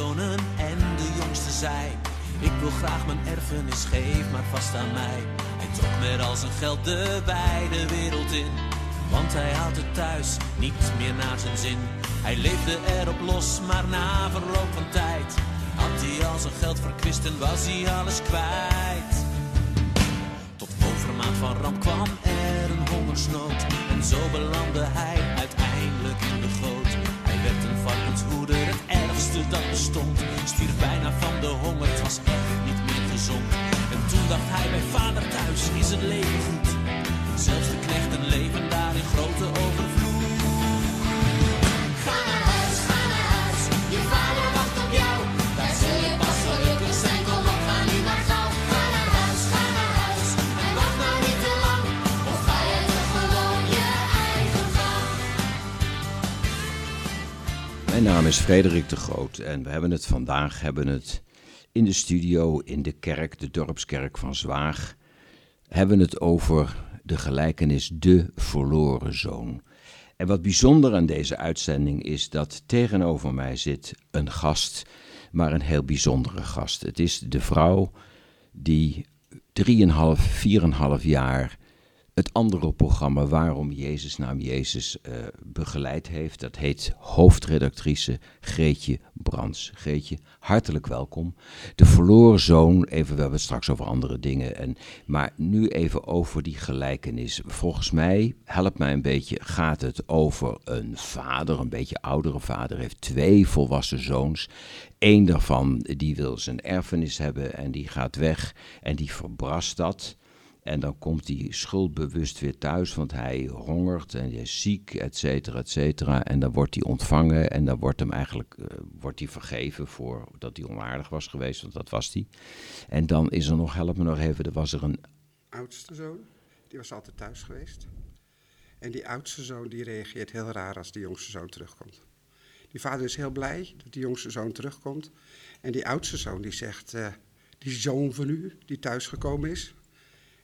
en de jongste zei: Ik wil graag mijn erfenis, geef maar vast aan mij. Hij trok met al zijn geld de wijde wereld in, want hij had het thuis niet meer naar zijn zin. Hij leefde erop los, maar na verloop van tijd had hij al zijn geld verkwist en was hij alles kwijt. Tot overmaat van ramp kwam er een hongersnood en zo belandde hij bestond. Stierf bijna van de honger, het was echt niet meer gezond. En toen dacht hij bij vader thuis is het leven goed. Zelfs de knechten leven daar in grote overvloed. Naam is Frederik de Groot en we hebben het vandaag hebben het in de studio in de kerk, de dorpskerk van Zwaag, hebben het over de gelijkenis De Verloren Zoon. En wat bijzonder aan deze uitzending is dat tegenover mij zit een gast, maar een heel bijzondere gast. Het is de vrouw die 3,5, 4,5 jaar het andere programma Waarom Jezus naam Jezus eh, begeleid heeft. Dat heet hoofdredactrice Greetje Brands. Greetje, hartelijk welkom. De verloren zoon, even, we hebben het straks over andere dingen. En, maar nu even over die gelijkenis. Volgens mij, help mij een beetje, gaat het over een vader, een beetje oudere vader, heeft twee volwassen zoons. Eén daarvan die wil zijn erfenis hebben en die gaat weg en die verbrast dat. En dan komt hij schuldbewust weer thuis, want hij hongert en hij is ziek, et cetera, et cetera. En dan wordt hij ontvangen en dan wordt hem eigenlijk eh, wordt hij vergeven voor dat hij onaardig was geweest, want dat was hij. En dan is er nog, help me nog even, er was er een, oudste zoon, die was altijd thuis geweest. En die oudste zoon die reageert heel raar als die jongste zoon terugkomt. Die vader is heel blij dat die jongste zoon terugkomt. En die oudste zoon die zegt, eh, die zoon van u die thuisgekomen is.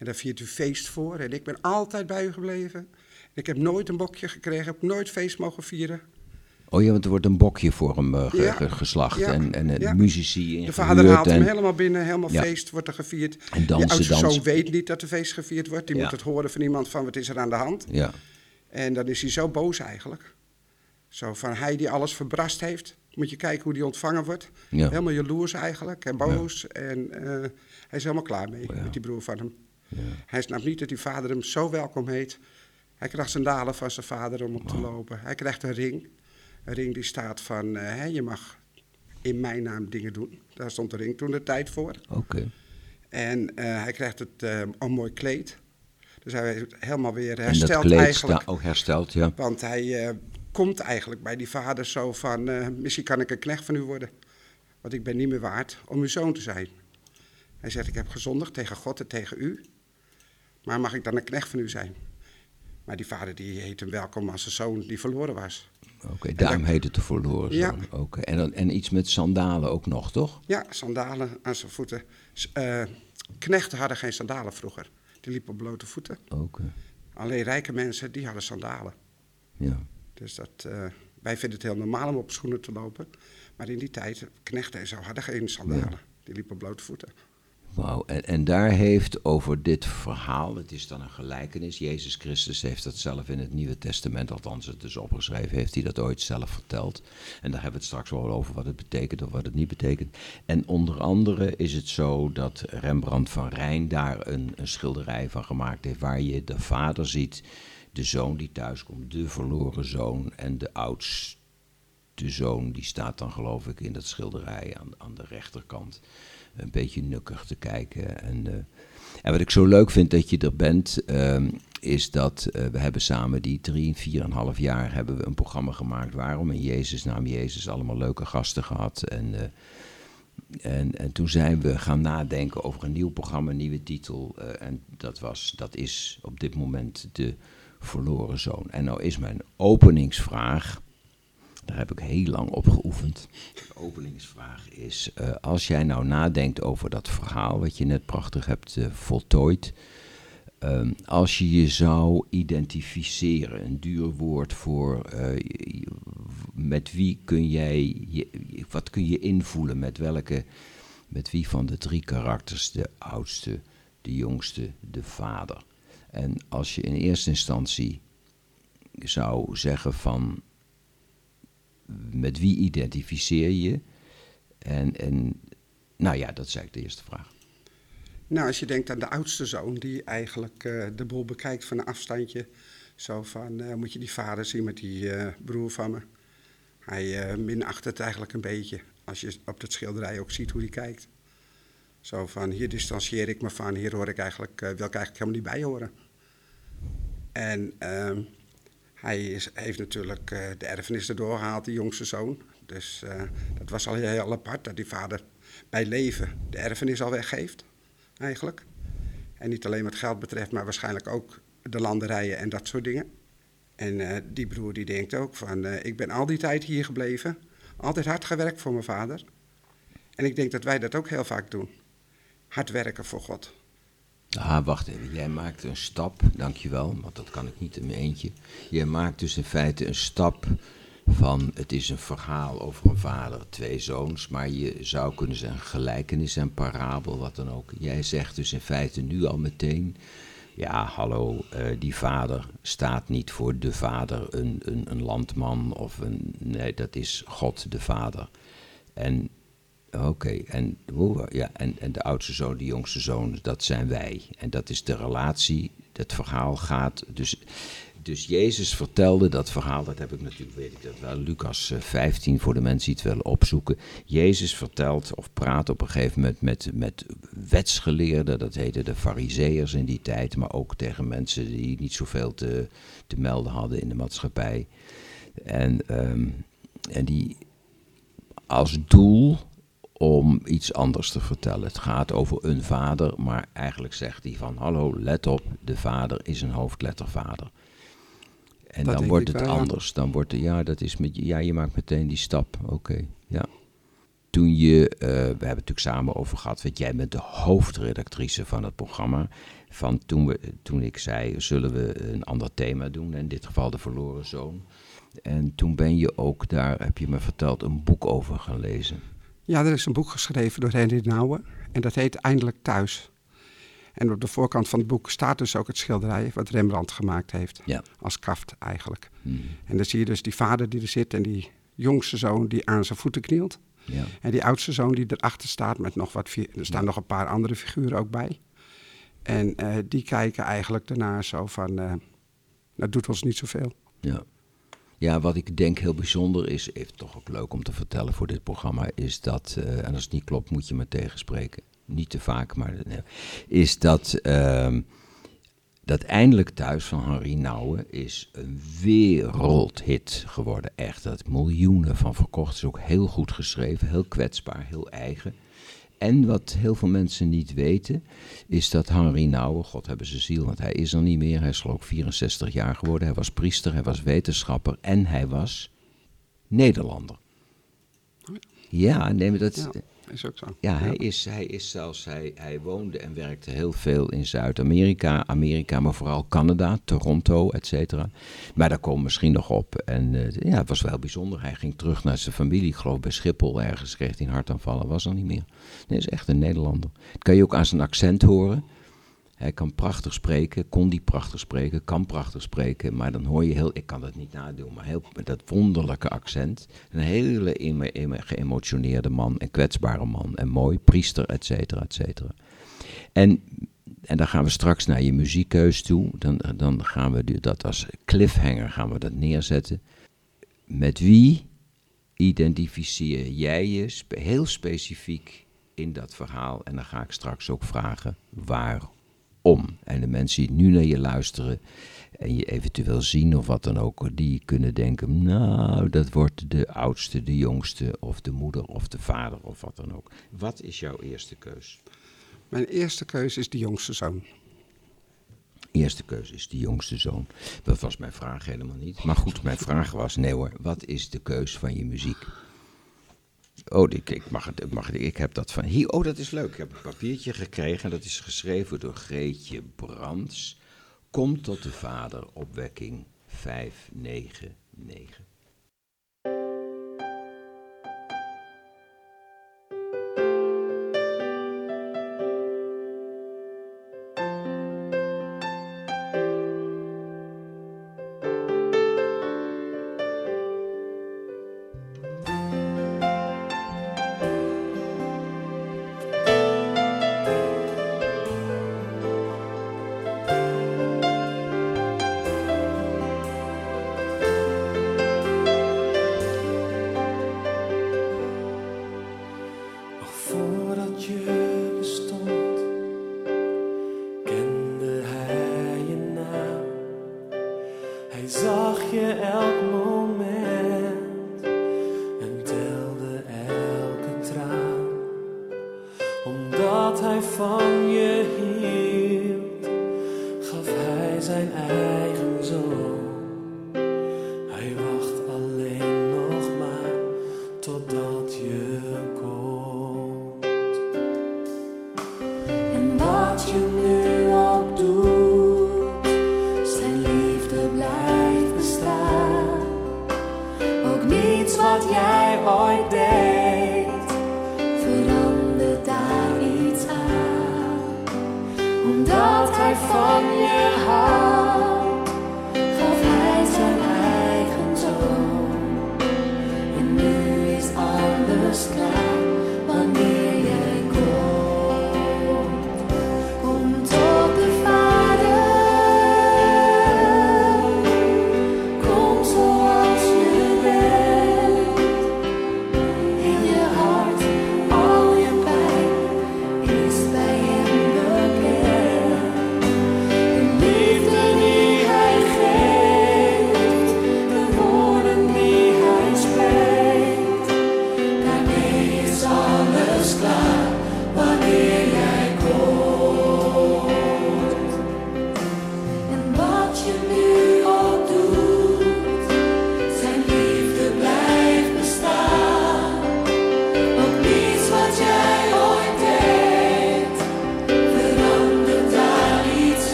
En daar viert u feest voor. En ik ben altijd bij u gebleven. Ik heb nooit een bokje gekregen, heb nooit feest mogen vieren. oh ja, want er wordt een bokje voor hem eh, ge- Ja. ge- geslacht Ja. en, en eh, Ja. muzici De vader haalt hem helemaal binnen, helemaal feest wordt er gevierd. En dansen, oudste zoon weet niet dat er feest gevierd wordt. Die moet het horen van iemand van wat is er aan de hand. Ja, En dan is hij zo boos eigenlijk. Zo van hij die alles verbrast heeft. Moet je kijken hoe die ontvangen wordt. Ja. Helemaal jaloers eigenlijk en boos. En eh, hij is helemaal klaar mee Oh met die broer van hem. Ja. Hij snapt niet dat die vader hem zo welkom heet. Hij krijgt sandalen van zijn vader om op te lopen. Hij krijgt een ring. Een ring die staat van, eh, hè, je mag in mijn naam dingen doen. Daar stond de ring toen de tijd voor. oké. En eh, hij krijgt het, eh, een mooi kleed. Dus hij is helemaal weer En dat hersteld kleed eigenlijk. sta ook hersteld, ja. Want hij komt eigenlijk bij die vader zo van, misschien kan ik een knecht van u worden. Want ik ben niet meer waard om uw zoon te zijn. Hij zegt, ik heb gezondigd tegen God en tegen u. Maar mag ik dan een knecht van u zijn? Maar die vader die heet hem welkom als een zoon die verloren was. Oké, daarom heet het de verloren Ja. zoon. Oké, En, dan- en iets met sandalen ook nog, toch? Ja, sandalen aan zijn voeten. Eh, knechten hadden geen sandalen vroeger. Die liepen op blote voeten. Oké, Alleen rijke mensen, die hadden sandalen. ja. Dus dat, eh, wij vinden het heel normaal om op schoenen te lopen. Maar in die tijd, knechten en zo hadden geen sandalen. Die liepen op blote voeten. Wauw, en, daar heeft over dit verhaal, het is dan een gelijkenis, Jezus Christus heeft dat zelf in het Nieuwe Testament, althans het is opgeschreven, heeft hij dat ooit zelf verteld. En daar hebben we het straks wel over wat het betekent of wat het niet betekent. En onder andere is het zo dat Rembrandt van Rijn daar een, een schilderij van gemaakt heeft, waar je de vader ziet, de zoon die thuiskomt, de verloren zoon en de oudste zoon, die staat dan geloof ik in dat schilderij aan, aan de rechterkant een beetje nukkig te kijken. En, eh, en wat ik zo leuk vind dat je er bent, ehm, is dat eh, we hebben samen die drie, vier en half jaar hebben we een programma gemaakt. Waarom? In Jezus naam Jezus, allemaal leuke gasten gehad. En, eh, en, en toen zijn we gaan nadenken over een nieuw programma, nieuwe titel. en dat, was, dat is op dit moment de verloren zoon. En nou is mijn openingsvraag, daar heb ik heel lang op geoefend. De openingsvraag is, eh, als jij nou nadenkt over dat verhaal wat je net prachtig hebt eh, voltooid. Ehm, als je je zou identificeren, een duur woord voor eh, met wie kun jij, je, wat kun je invoelen, met welke, met wie van de drie karakters, de oudste, de jongste, de vader. En als je in eerste instantie zou zeggen van, met wie identificeer je? En, en nou ja, dat is eigenlijk de eerste vraag. Nou, als je denkt aan de oudste zoon, die eigenlijk eh, de boel bekijkt van een afstandje. Zo van, eh, moet je die vader zien met die eh, broer van me. Hij minacht het eigenlijk een beetje. Als je op dat schilderij ook ziet hoe hij kijkt. Zo van, hier distancieer ik me van, hier hoor ik eigenlijk, wil ik eigenlijk helemaal niet bij horen. En ehm, hij is, heeft natuurlijk eh, de erfenis erdoor gehaald, die jongste zoon. Dus eh, dat was al heel apart, dat die vader bij leven de erfenis al weggeeft, eigenlijk. En niet alleen wat geld betreft, maar waarschijnlijk ook de landerijen en dat soort dingen. En eh, die broer die denkt ook van, ik ben al die tijd hier gebleven, altijd hard gewerkt voor mijn vader. En ik denk dat wij dat ook heel vaak doen. Hard werken voor God. Ah, wacht even. Jij maakt een stap, dankjewel, want dat kan ik niet in mijn eentje. Jij maakt dus in feite een stap van, het is een verhaal over een vader, twee zoons, maar je zou kunnen zeggen gelijkenis en parabel, wat dan ook. Jij zegt dus in feite nu al meteen, ja, hallo, eh, die vader staat niet voor de vader, een, een, een landman of een, nee, dat is God de vader. En Oké, en, ja, en, en de oudste zoon, de jongste zoon, dat zijn wij. En dat is de relatie, het verhaal gaat. Dus, dus Jezus vertelde dat verhaal, dat heb ik natuurlijk, weet ik dat wel, Lucas eh, 15, voor de mensen die het willen opzoeken. Jezus vertelt of praat op een gegeven moment met, met wetsgeleerden, dat heette de fariseërs in die tijd, maar ook tegen mensen die niet zoveel te, te melden hadden in de maatschappij. En, ehm, en die als doel om iets anders te vertellen. Het gaat over een vader, maar eigenlijk zegt hij van hallo, let op, de vader is een hoofdlettervader. En Dat dan wordt het wel, ja. anders. Dan wordt het, ja, dat is met, ja, je maakt meteen die stap. Oké, ja. Toen je, eh, we hebben het natuurlijk samen over gehad, want jij bent de hoofdredactrice van het programma. Van toen, we, toen ik zei, zullen we een ander thema doen, in dit geval de verloren zoon. En toen ben je ook daar, heb je me verteld, een boek over gaan lezen. Ja, er is een boek geschreven door Henry Nouwen en dat heet Eindelijk Thuis. En op de voorkant van het boek staat dus ook het schilderij wat Rembrandt gemaakt heeft. Ja. Als kaft eigenlijk. Hmm. En dan zie je dus die vader die er zit en die jongste zoon die aan zijn voeten knielt. Ja. En die oudste zoon die erachter staat met nog wat... Er staan nog een paar andere figuren ook bij. En eh, die kijken eigenlijk daarna zo van... eh, dat doet ons niet zoveel. Ja. Ja, wat ik denk heel bijzonder is, even toch ook leuk om te vertellen voor dit programma, is dat, eh, en als het niet klopt moet je me tegenspreken, niet te vaak, maar is dat, ehm, dat Eindelijk Thuis van Henri Nouwen is een wereldhit geworden. Echt, dat miljoenen van verkocht is ook heel goed geschreven, heel kwetsbaar, heel eigen. En wat heel veel mensen niet weten, is dat Henri Nouwen, God hebben ze ziel, want hij is er niet meer. Hij is geloof ik 64 jaar geworden. Hij was priester, hij was wetenschapper en hij was Nederlander. Ja, nee, maar dat, Ja, is ook zo. ja, hij is, hij is zelfs, hij, hij woonde en werkte heel veel in Zuid-Amerika, Amerika, maar vooral Canada, Toronto, et cetera. Maar daar komen we misschien nog op. En eh, ja, het was wel bijzonder. Hij ging terug naar zijn familie, ik geloof bij Schiphol, ergens kreeg hij een hartaanvallen, was er niet meer. Nee, is echt een Nederlander. Dat kan je ook aan zijn accent horen. Hij kan prachtig spreken, kon die prachtig spreken, kan prachtig spreken, maar dan hoor je heel, ik kan dat niet nadoen, maar heel, met dat wonderlijke accent. Een hele geëmotioneerde man, een kwetsbare man en mooi, priester, et cetera, et cetera. En, en dan gaan we straks naar je muziekkeus toe, dan, dan gaan we dat als cliffhanger gaan we dat neerzetten. Met wie identificeer jij je heel specifiek in dat verhaal? En dan ga ik straks ook vragen waarom. En de mensen die nu naar je luisteren en je eventueel zien of wat dan ook, die kunnen denken, nou, dat wordt de oudste, de jongste of de moeder of de vader of wat dan ook. Wat is jouw eerste keus? Mijn eerste keuze is de jongste zoon. Eerste keuze is de jongste zoon. Dat was mijn vraag helemaal niet. Maar goed, mijn vraag was, nee hoor, wat is de keus van je muziek? Oh, ik, mag het, ik, mag ik heb dat van hier. Oh, dat is leuk. Ik heb een papiertje gekregen en dat is geschreven door Greetje Brands. Kom tot de vader. Opwekking 599.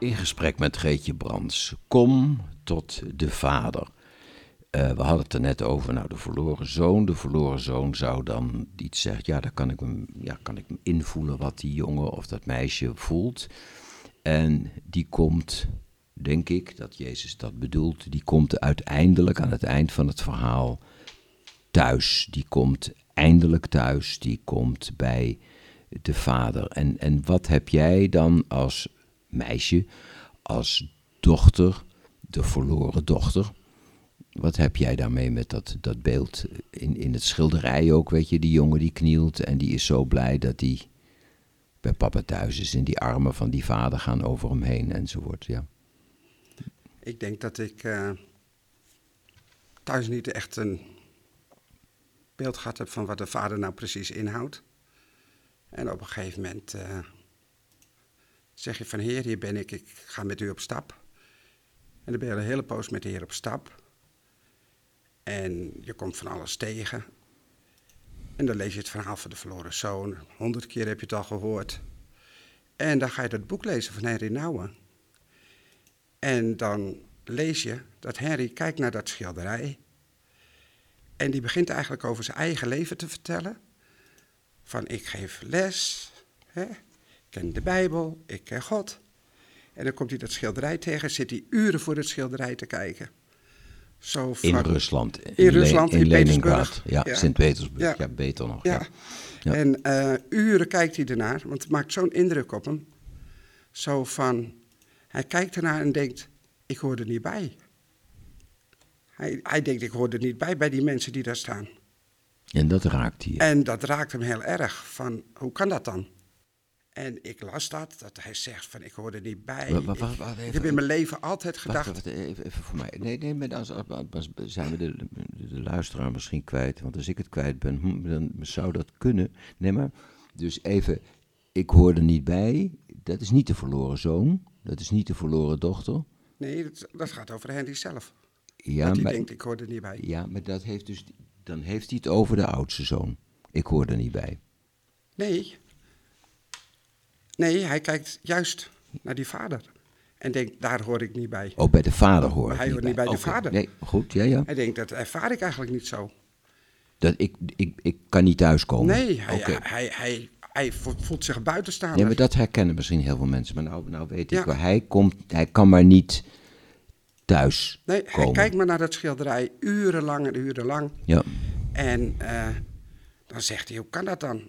in gesprek met Geetje Brands. Kom tot de vader. Eh, we hadden het er net over, nou, de verloren zoon. De verloren zoon zou dan iets zeggen. Ja, daar kan ik hem, ja, kan ik invoelen wat die jongen of dat meisje voelt. En die komt, denk ik, dat Jezus dat bedoelt, die komt uiteindelijk aan het eind van het verhaal thuis. Die komt eindelijk thuis, die komt bij de vader. En, en wat heb jij dan als meisje, als dochter, de verloren dochter? Wat heb jij daarmee met dat, dat beeld in, in het schilderij ook, weet je, die jongen die knielt en die is zo blij dat hij bij papa thuis is en die armen van die vader gaan over hem heen enzovoort, ja. Ik denk dat ik eh, thuis niet echt een beeld gehad heb van wat de vader nou precies inhoudt. En op een gegeven moment eh, zeg je van heer, hier ben ik, ik ga met u op stap. En dan ben je een hele poos met de heer op stap. En je komt van alles tegen. En dan lees je het verhaal van de verloren zoon. Honderd keer heb je het al gehoord. En dan ga je dat boek lezen van Henry Nouwen. En dan lees je dat Henry kijkt naar dat schilderij. En die begint eigenlijk over zijn eigen leven te vertellen. Van ik geef les, hè, ken de Bijbel, ik ken God. En dan komt hij dat schilderij tegen, zit hij uren voor het schilderij te kijken. Zo In Rusland. In Rusland, in Leningrad. Petersburg. Ja, Ja. Sint-Petersburg. Ja. Ja. beter nog. Ja. Ja. Ja. En eh, uren kijkt hij ernaar, want het maakt zo'n indruk op hem. Zo van, hij kijkt ernaar en denkt, ik hoor er niet bij. Hij, hij denkt, ik hoor er niet bij, bij die mensen die daar staan. En dat raakt hij. En dat raakt hem heel erg, van, hoe kan dat dan? En ik las dat, dat hij zegt van, ik hoor er niet bij. Ik- heb in mijn leven altijd gedacht, wacht, even, even voor mij. Nee, nee, maar dan zijn we de, de, de luisteraar misschien kwijt. Want als ik het kwijt ben, hm, dan zou dat kunnen. Nee, maar dus even, ik hoor er niet bij. Dat is niet de verloren zoon. Dat is niet de verloren dochter. nee, dat, dat gaat over Henry zelf. Ja, dat hij maar, denkt, ik hoor er niet bij. ja, maar dat heeft dus, dan heeft hij het over de oudste zoon. Ik hoor er niet bij. Nee. Nee, hij kijkt juist naar die vader. En denkt, daar hoor ik niet bij. Ook bij de vader hoor hij hoort niet bij de vader. Nee, goed, ja, ja. Hij denkt, dat ervaar ik eigenlijk niet zo. Dat ik, ik, ik kan niet thuiskomen. Nee, hij, hij, hij, hij vo- voelt zich buitenstaander. Nee, maar dat herkennen misschien heel veel mensen. Maar nou, nou weet ik Ja. wel. Hij, komt, hij kan maar niet thuis nee, komen. hij kijkt maar naar dat schilderij urenlang en urenlang. Ja. En eh, dan zegt hij, hoe kan dat dan?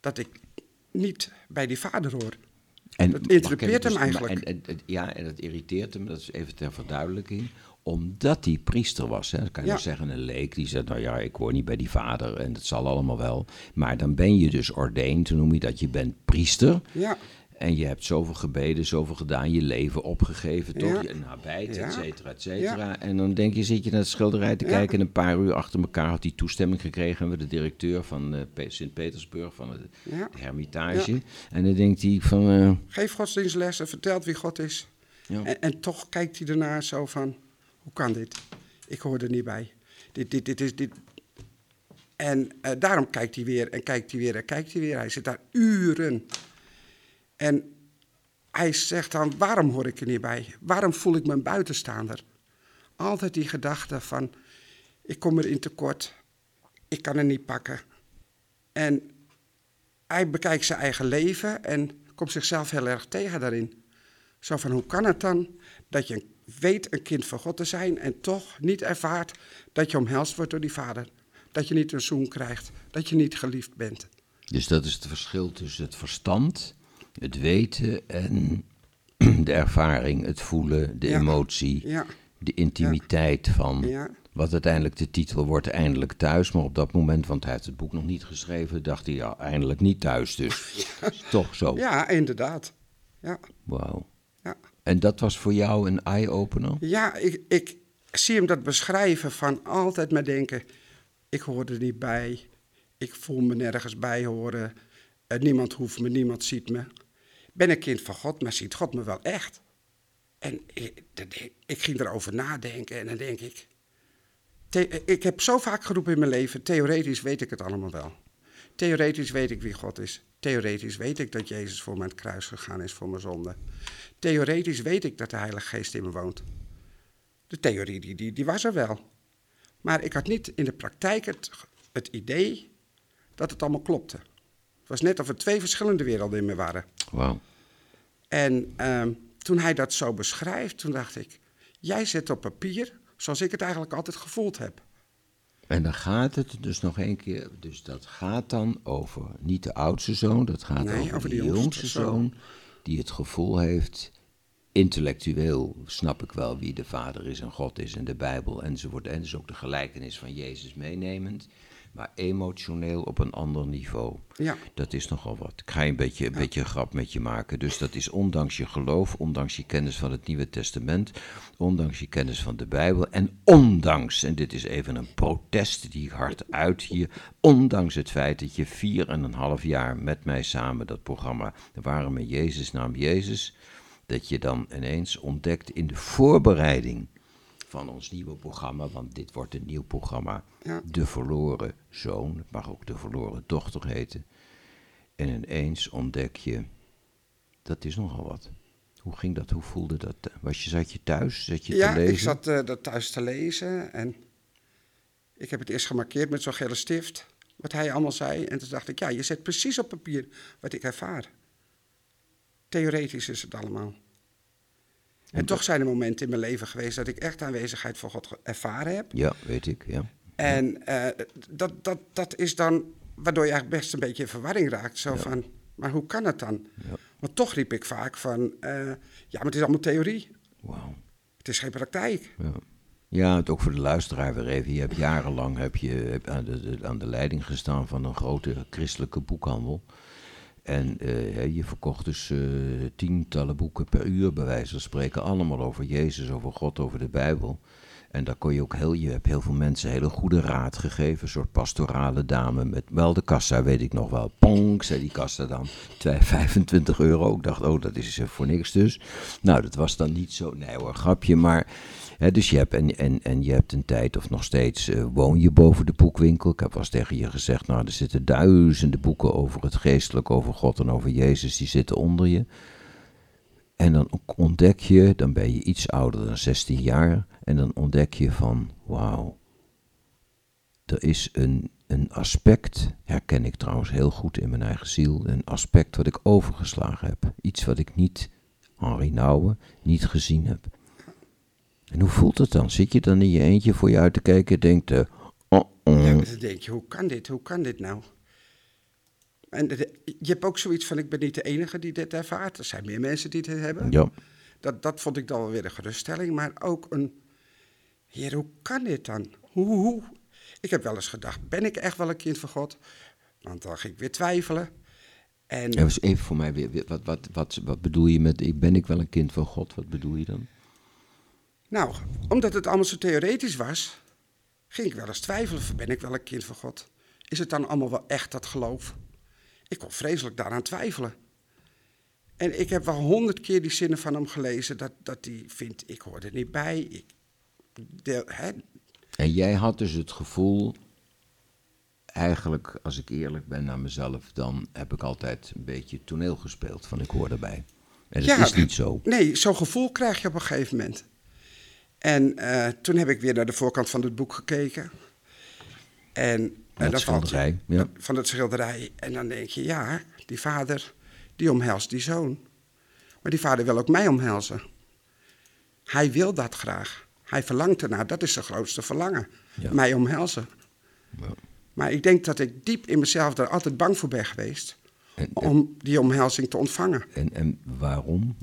Dat ik niet bij die vader hoor. En, Dat interrupeert hem maar- eigenlijk. En, en- en- ja, en dat irriteert hem, dat is even ter verduidelijking. Omdat hij priester was. Hè. Dan kan je Ja. zeggen, een leek die zegt, nou ja, ik hoor niet bij die vader. En dat zal allemaal wel. Maar dan ben je dus ordained, hoe noem je dat? Je bent priester. Ja, En je hebt zoveel gebeden, zoveel gedaan, je leven opgegeven, toch? Je nabijt, Ja. et cetera, et cetera. En dan denk je, zit je naar het schilderij te kijken... en een paar uur achter elkaar had hij toestemming gekregen... en we de directeur van Pe- Sint-Petersburg, van de, Ja. de Hermitage. En dan denkt hij van... eh, geef godsdienstlessen, vertelt wie God is. En, en toch kijkt hij ernaar zo van, hoe kan dit? Ik hoor er niet bij. Dit, dit, dit is dit. En eh, daarom kijkt hij weer en kijkt hij weer en kijkt hij weer. Hij zit daar uren. En hij zegt dan, waarom hoor ik er niet bij? Waarom voel ik me een buitenstaander? Altijd die gedachte van, ik kom erin tekort. Ik kan er niet pakken. En hij bekijkt zijn eigen leven en komt zichzelf heel erg tegen daarin. Zo van, hoe kan het dan dat je weet een kind van God te zijn en toch niet ervaart dat je omhelst wordt door die vader? Dat je niet een zoen krijgt, dat je niet geliefd bent. Dus dat is het verschil tussen het verstand, het weten en de ervaring, het voelen, de Ja. emotie, Ja, de intimiteit van wat uiteindelijk de titel wordt, eindelijk thuis. Maar op dat moment, want hij heeft het boek nog niet geschreven, dacht hij ja, eindelijk niet thuis. Dus toch zo. ja, inderdaad. Ja, Wauw. ja. En dat was voor jou een eye-opener? ja ik, ik zie hem dat beschrijven van altijd maar denken, ik hoor er niet bij, ik voel me nergens bij horen, eh, niemand hoeft me, niemand ziet me. Ik ben een kind van God, maar ziet God me wel echt? En ik, ik ging erover nadenken en dan denk ik, ik heb zo vaak geroepen in mijn leven, theoretisch weet ik het allemaal wel. Theoretisch weet ik wie God is. Theoretisch weet ik dat Jezus voor het kruis gegaan is voor mijn zonde. Theoretisch weet ik dat de Heilige Geest in me woont. De theorie die, die, die was er wel. Maar ik had niet in de praktijk het, het idee dat het allemaal klopte. Het was net of er twee verschillende werelden in me waren. Wauw. En ehm, toen hij dat zo beschrijft, toen dacht ik... Jij zet op papier zoals ik het eigenlijk altijd gevoeld heb. En dan gaat het dus nog één keer, dus dat gaat dan over niet de oudste zoon, dat gaat Nee, over, over de de jongste jongste zoon. zoon, die het gevoel heeft, intellectueel snap ik wel wie de vader is en God is en de Bijbel enzovoort. En dus ook de gelijkenis van Jezus meenemend, maar emotioneel op een ander niveau. Ja. Dat is nogal wat. Ik ga een beetje, een beetje grap met je maken. Dus dat is ondanks je geloof, ondanks je kennis van het Nieuwe Testament, ondanks je kennis van de Bijbel en ondanks, en dit is even een protest die ik hard uit hier, ondanks het feit dat je vier en een half jaar met mij samen dat programma Waarom met Jezus naam Jezus, dat je dan ineens ontdekt in de voorbereiding van ons nieuwe programma, want dit wordt een nieuw programma, Ja. De Verloren Zoon, het mag ook De Verloren Dochter heten. En ineens ontdek je, dat is nogal wat. Hoe ging dat? Hoe voelde dat? Was je, zat je thuis? Zat je ja, te lezen? ik zat eh, dat thuis te lezen en ik heb het eerst gemarkeerd met zo'n gele stift, wat hij allemaal zei. En toen dacht ik, ja, je zet precies op papier wat ik ervaar. Theoretisch is het allemaal. En, toch zijn er momenten in mijn leven geweest dat ik echt aanwezigheid van God ervaren heb. Ja, weet ik, ja. En eh, dat, dat, dat is dan waardoor je eigenlijk best een beetje in verwarring raakt. Zo van, maar hoe kan het dan? Ja. Want toch riep ik vaak van, eh, ja, maar het is allemaal theorie. Wauw. Het is geen praktijk. Ja. Ja, het ook voor de luisteraar weer even. Je hebt jarenlang heb je heb aan, de- aan de leiding gestaan van een grote christelijke boekhandel. En eh, je verkocht dus eh, tientallen boeken per uur, bij wijze van spreken. Allemaal over Jezus, over God, over de Bijbel. En daar kon je ook heel, je hebt heel veel mensen hele goede raad gegeven. Een soort pastorale dame met wel de kassa, weet ik nog wel. Ponk, zei die kassa dan. 2, 25 euro. Ik dacht, oh, dat is eh, voor niks dus. Nou, dat was dan niet zo, nee hoor, grapje. Maar, dus je hebt, en, en, en je hebt een tijd, of nog steeds, eh, woon je boven de boekwinkel. Ik heb wel eens tegen je gezegd, nou, er zitten duizenden boeken over het geestelijk, over God en over Jezus. Die zitten onder je. En dan ontdek je, dan ben je iets ouder dan 16 jaar, en dan ontdek je van, wauw, er is een, een aspect, herken ik trouwens heel goed in mijn eigen ziel, een aspect wat ik overgeslagen heb. Iets wat ik niet, Henri Nouwen, niet gezien heb. En hoe voelt het dan? Zit je dan in je eentje voor je uit te kijken en denkt, eh, oh, oh. Ja, dan denk je, hoe kan dit? Hoe kan dit nou? En je hebt ook zoiets van, ik ben niet de enige die dit ervaart. Er zijn meer mensen die dit hebben. ja, Dat, dat vond ik dan wel weer een geruststelling. Maar ook een, heer, hoe kan dit dan? Hoe? Ik heb wel eens gedacht, ben ik echt wel een kind van God? Want dan ging ik weer twijfelen. En Ja, dus even voor mij weer, wat, wat, wat, wat bedoel je met, ik ben ik wel een kind van God, wat bedoel je dan? Nou, omdat het allemaal zo theoretisch was, ging ik wel eens twijfelen. van, Ben ik wel een kind van God? Is het dan allemaal wel echt dat geloof? Ik kon vreselijk daaraan twijfelen. En ik heb wel honderd keer die zinnen van hem gelezen, dat, dat hij vindt, ik hoor er niet bij. Ik, de, hè, En jij had dus het gevoel, eigenlijk als ik eerlijk ben naar mezelf, dan heb ik altijd een beetje toneel gespeeld van ik hoor erbij. En dat Ja, is niet zo. Nee, zo'n gevoel krijg je op een gegeven moment. En eh, toen heb ik weer naar de voorkant van het boek gekeken. En Dat eh, je- schilderij, ja. Van het schilderij. En dan denk je, ja, die vader, die omhelst die zoon. Maar die vader wil ook mij omhelzen. Hij wil dat graag. Hij verlangt ernaar. Dat is zijn grootste verlangen. Ja. Mij omhelzen. Ja. Maar ik denk dat ik diep in mezelf daar altijd bang voor ben geweest. En, en, Om die omhelzing te ontvangen. en, en waarom?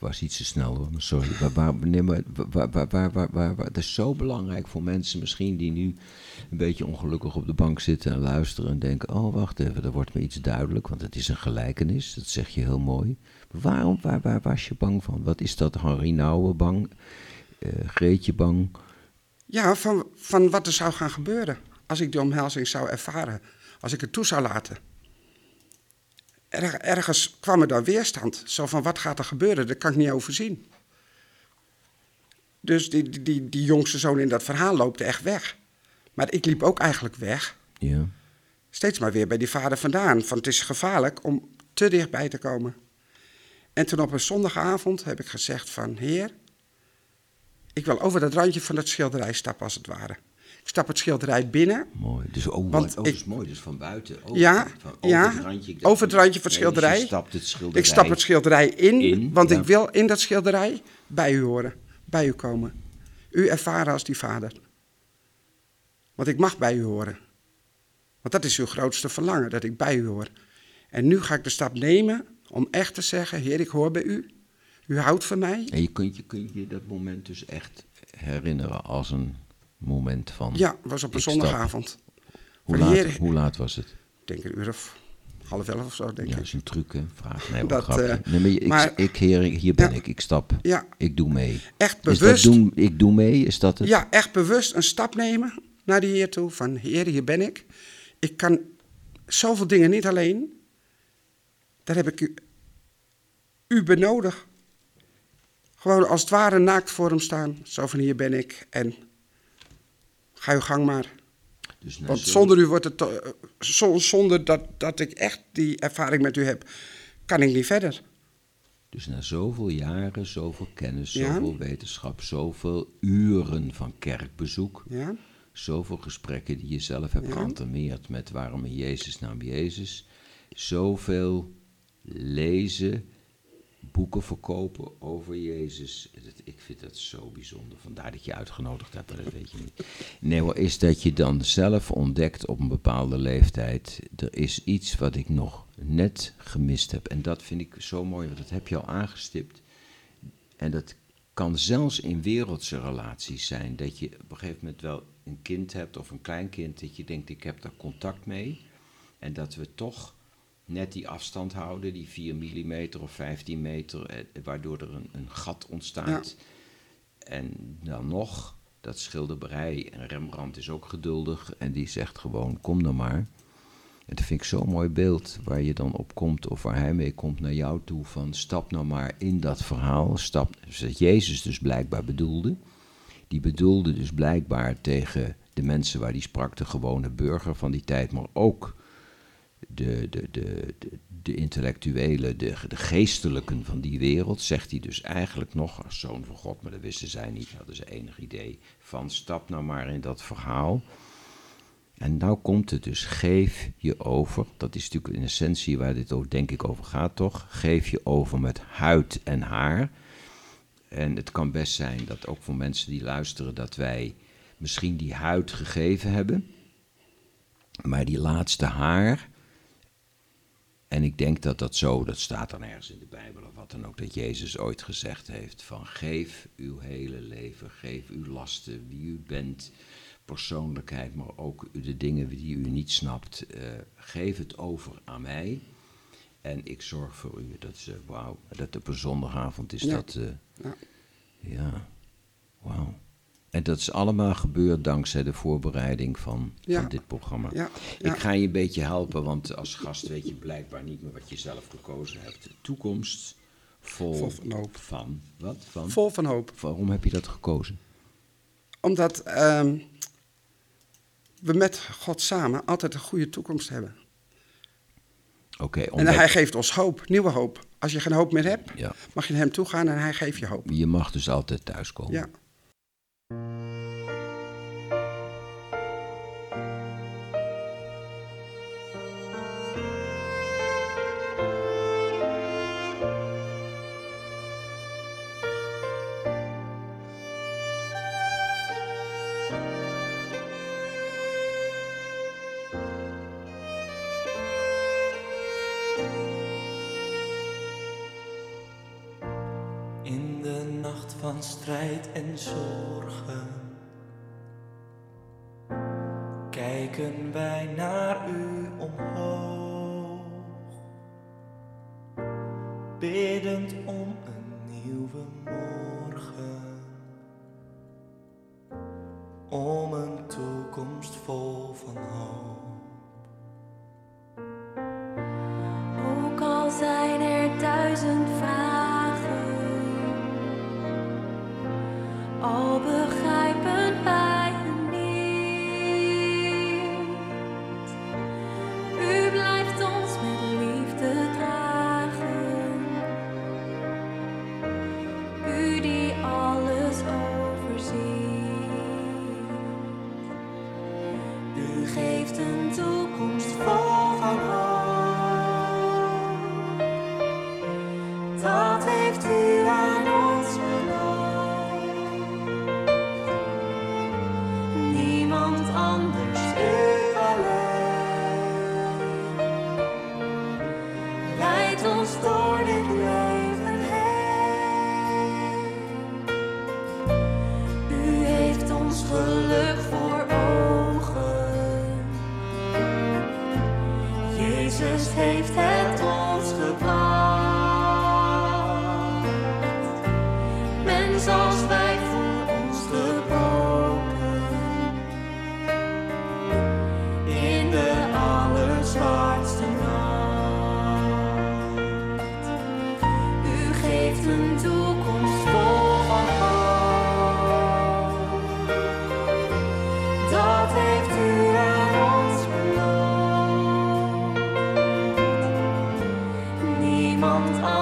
Was iets te snel hoor, sorry. Waar, waar, nee, maar waar, waar, waar, waar, waar, het is zo belangrijk voor mensen misschien die nu een beetje ongelukkig op de bank zitten en luisteren en denken, oh wacht even, er wordt me iets duidelijk, want het is een gelijkenis, dat zeg je heel mooi. Waarom, waar, waar was je bang van? Wat is dat, Henri Nouwen bang? Eh, Greetje bang? Ja, van, van wat er zou gaan gebeuren als ik die omhelzing zou ervaren. Als ik het toe zou laten. Er, ergens kwam er dan weerstand. Zo van, wat gaat er gebeuren? Dat kan ik niet overzien. Dus die, die, die, die jongste zoon in dat verhaal loopt echt weg. Maar ik liep ook eigenlijk weg. Ja. Steeds maar weer bij die vader vandaan. Van het is gevaarlijk om te dichtbij te komen. En toen op een zondagavond heb ik gezegd van... Heer, ik wil over dat randje van het schilderij stappen als het ware. Ik stap het schilderij binnen. Mooi. Dus oh, Want oh, ik- is mooi. Dus van buiten. Oh, Ja, van over ja, het randje. Dacht- over het randje van het Nee, dus schilderij. het schilderij. Ik stap het schilderij in, In, want ja. ik wil in dat schilderij bij u horen, bij u komen. U ervaren als die vader. Want ik mag bij u horen. Want dat is uw grootste verlangen, dat ik bij u hoor. En nu ga ik de stap nemen om echt te zeggen, Heer, ik hoor bij u. U houdt van mij. En je kunt je, kunt je dat moment dus echt herinneren als een moment van... Ja, het was op een zondagavond. Hoe laat, Heer- hoe laat was het? Ik denk een uur of half elf of zo, denk Ja, ik. dat is een truc, hè? Vraag. Nee, Dat, nee, maar, ik, maar- ik, heer, hier ben Ja. ik. Ik stap. Ja, Ik doe mee. echt Is bewust. dat doen, ik doe mee? Is dat het? Ja, echt bewust een stap nemen naar de Heer toe. Van Heer, hier ben ik. Ik kan zoveel dingen niet alleen. Daar heb ik u, u benodig. Gewoon als het ware naakt voor hem staan. Zo van hier ben ik. En ga uw gang maar. Dus Want zo- zonder u wordt het. Zonder dat, dat ik echt die ervaring met u heb, kan ik niet verder. Dus na zoveel jaren, zoveel kennis, Ja. zoveel wetenschap, zoveel uren van kerkbezoek, Ja? zoveel gesprekken die je zelf hebt Ja. geantameerd met waarom in Jezus naam Jezus, zoveel lezen, boeken verkopen over Jezus. Dat- Ik vind dat zo bijzonder. Vandaar dat je uitgenodigd hebt, maar dat weet je niet. Nee hoor, is dat je dan zelf ontdekt op een bepaalde leeftijd. Er is iets wat ik nog net gemist heb. En dat vind ik zo mooi, want dat heb je al aangestipt. En dat kan zelfs in wereldse relaties zijn. Dat je op een gegeven moment wel een kind hebt of een kleinkind. Dat je denkt, ik heb daar contact mee. En dat we toch net die afstand houden, die 4 mm of 15 meter. eh, Waardoor er een, een gat ontstaat. En dan nog, dat schilderij. En Rembrandt is ook geduldig. En die zegt gewoon, kom dan maar. En dat vind ik zo'n mooi beeld waar je dan op komt, of waar hij mee komt naar jou toe, van stap nou maar in dat verhaal. Stap, dat Jezus dus blijkbaar bedoelde. Die bedoelde dus blijkbaar tegen de mensen waar die sprak, de gewone burger van die tijd, maar ook de, de, de, de, intellectuelen, de, de geestelijken van die wereld, zegt hij dus eigenlijk nog als zoon van God, maar dat wisten zij niet, hadden ze enig idee van stap nou maar in dat verhaal. En nou komt het dus, geef je over, dat is natuurlijk in essentie waar dit ook denk ik over gaat toch, geef je over met huid en haar. En het kan best zijn dat ook voor mensen die luisteren, dat wij misschien die huid gegeven hebben, maar die laatste haar, en ik denk dat dat zo, dat staat dan ergens in de Bijbel of wat dan ook, dat Jezus ooit gezegd heeft van geef uw hele leven, geef uw lasten, wie u bent, persoonlijkheid, maar ook de dingen die u niet snapt, eh, geef het over aan mij en ik zorg voor u. Dat is, eh, wauw, dat op een zondagavond is Ja. dat, eh, Ja. ja, wauw. En dat is allemaal gebeurd dankzij de voorbereiding van, Ja. van dit programma. Ja, ja. Ik ga je een beetje helpen, want als gast weet je blijkbaar niet meer wat je zelf gekozen hebt. Toekomst vol, Vol van hoop. Van, wat? Van? Vol van hoop. Waarom heb je dat gekozen? Omdat ehm, we met God samen altijd een goede toekomst hebben. Oké, En omdat- hij geeft ons hoop, nieuwe hoop. Als je geen hoop meer hebt, mag je naar hem toe gaan en hij geeft je hoop. je mag dus altijd thuiskomen. Ja. In de nacht van strijd en zorgen kijken wij naar u omhoog, biddend om een nieuwe morgen, om een toekomst vol van hoop. Niemand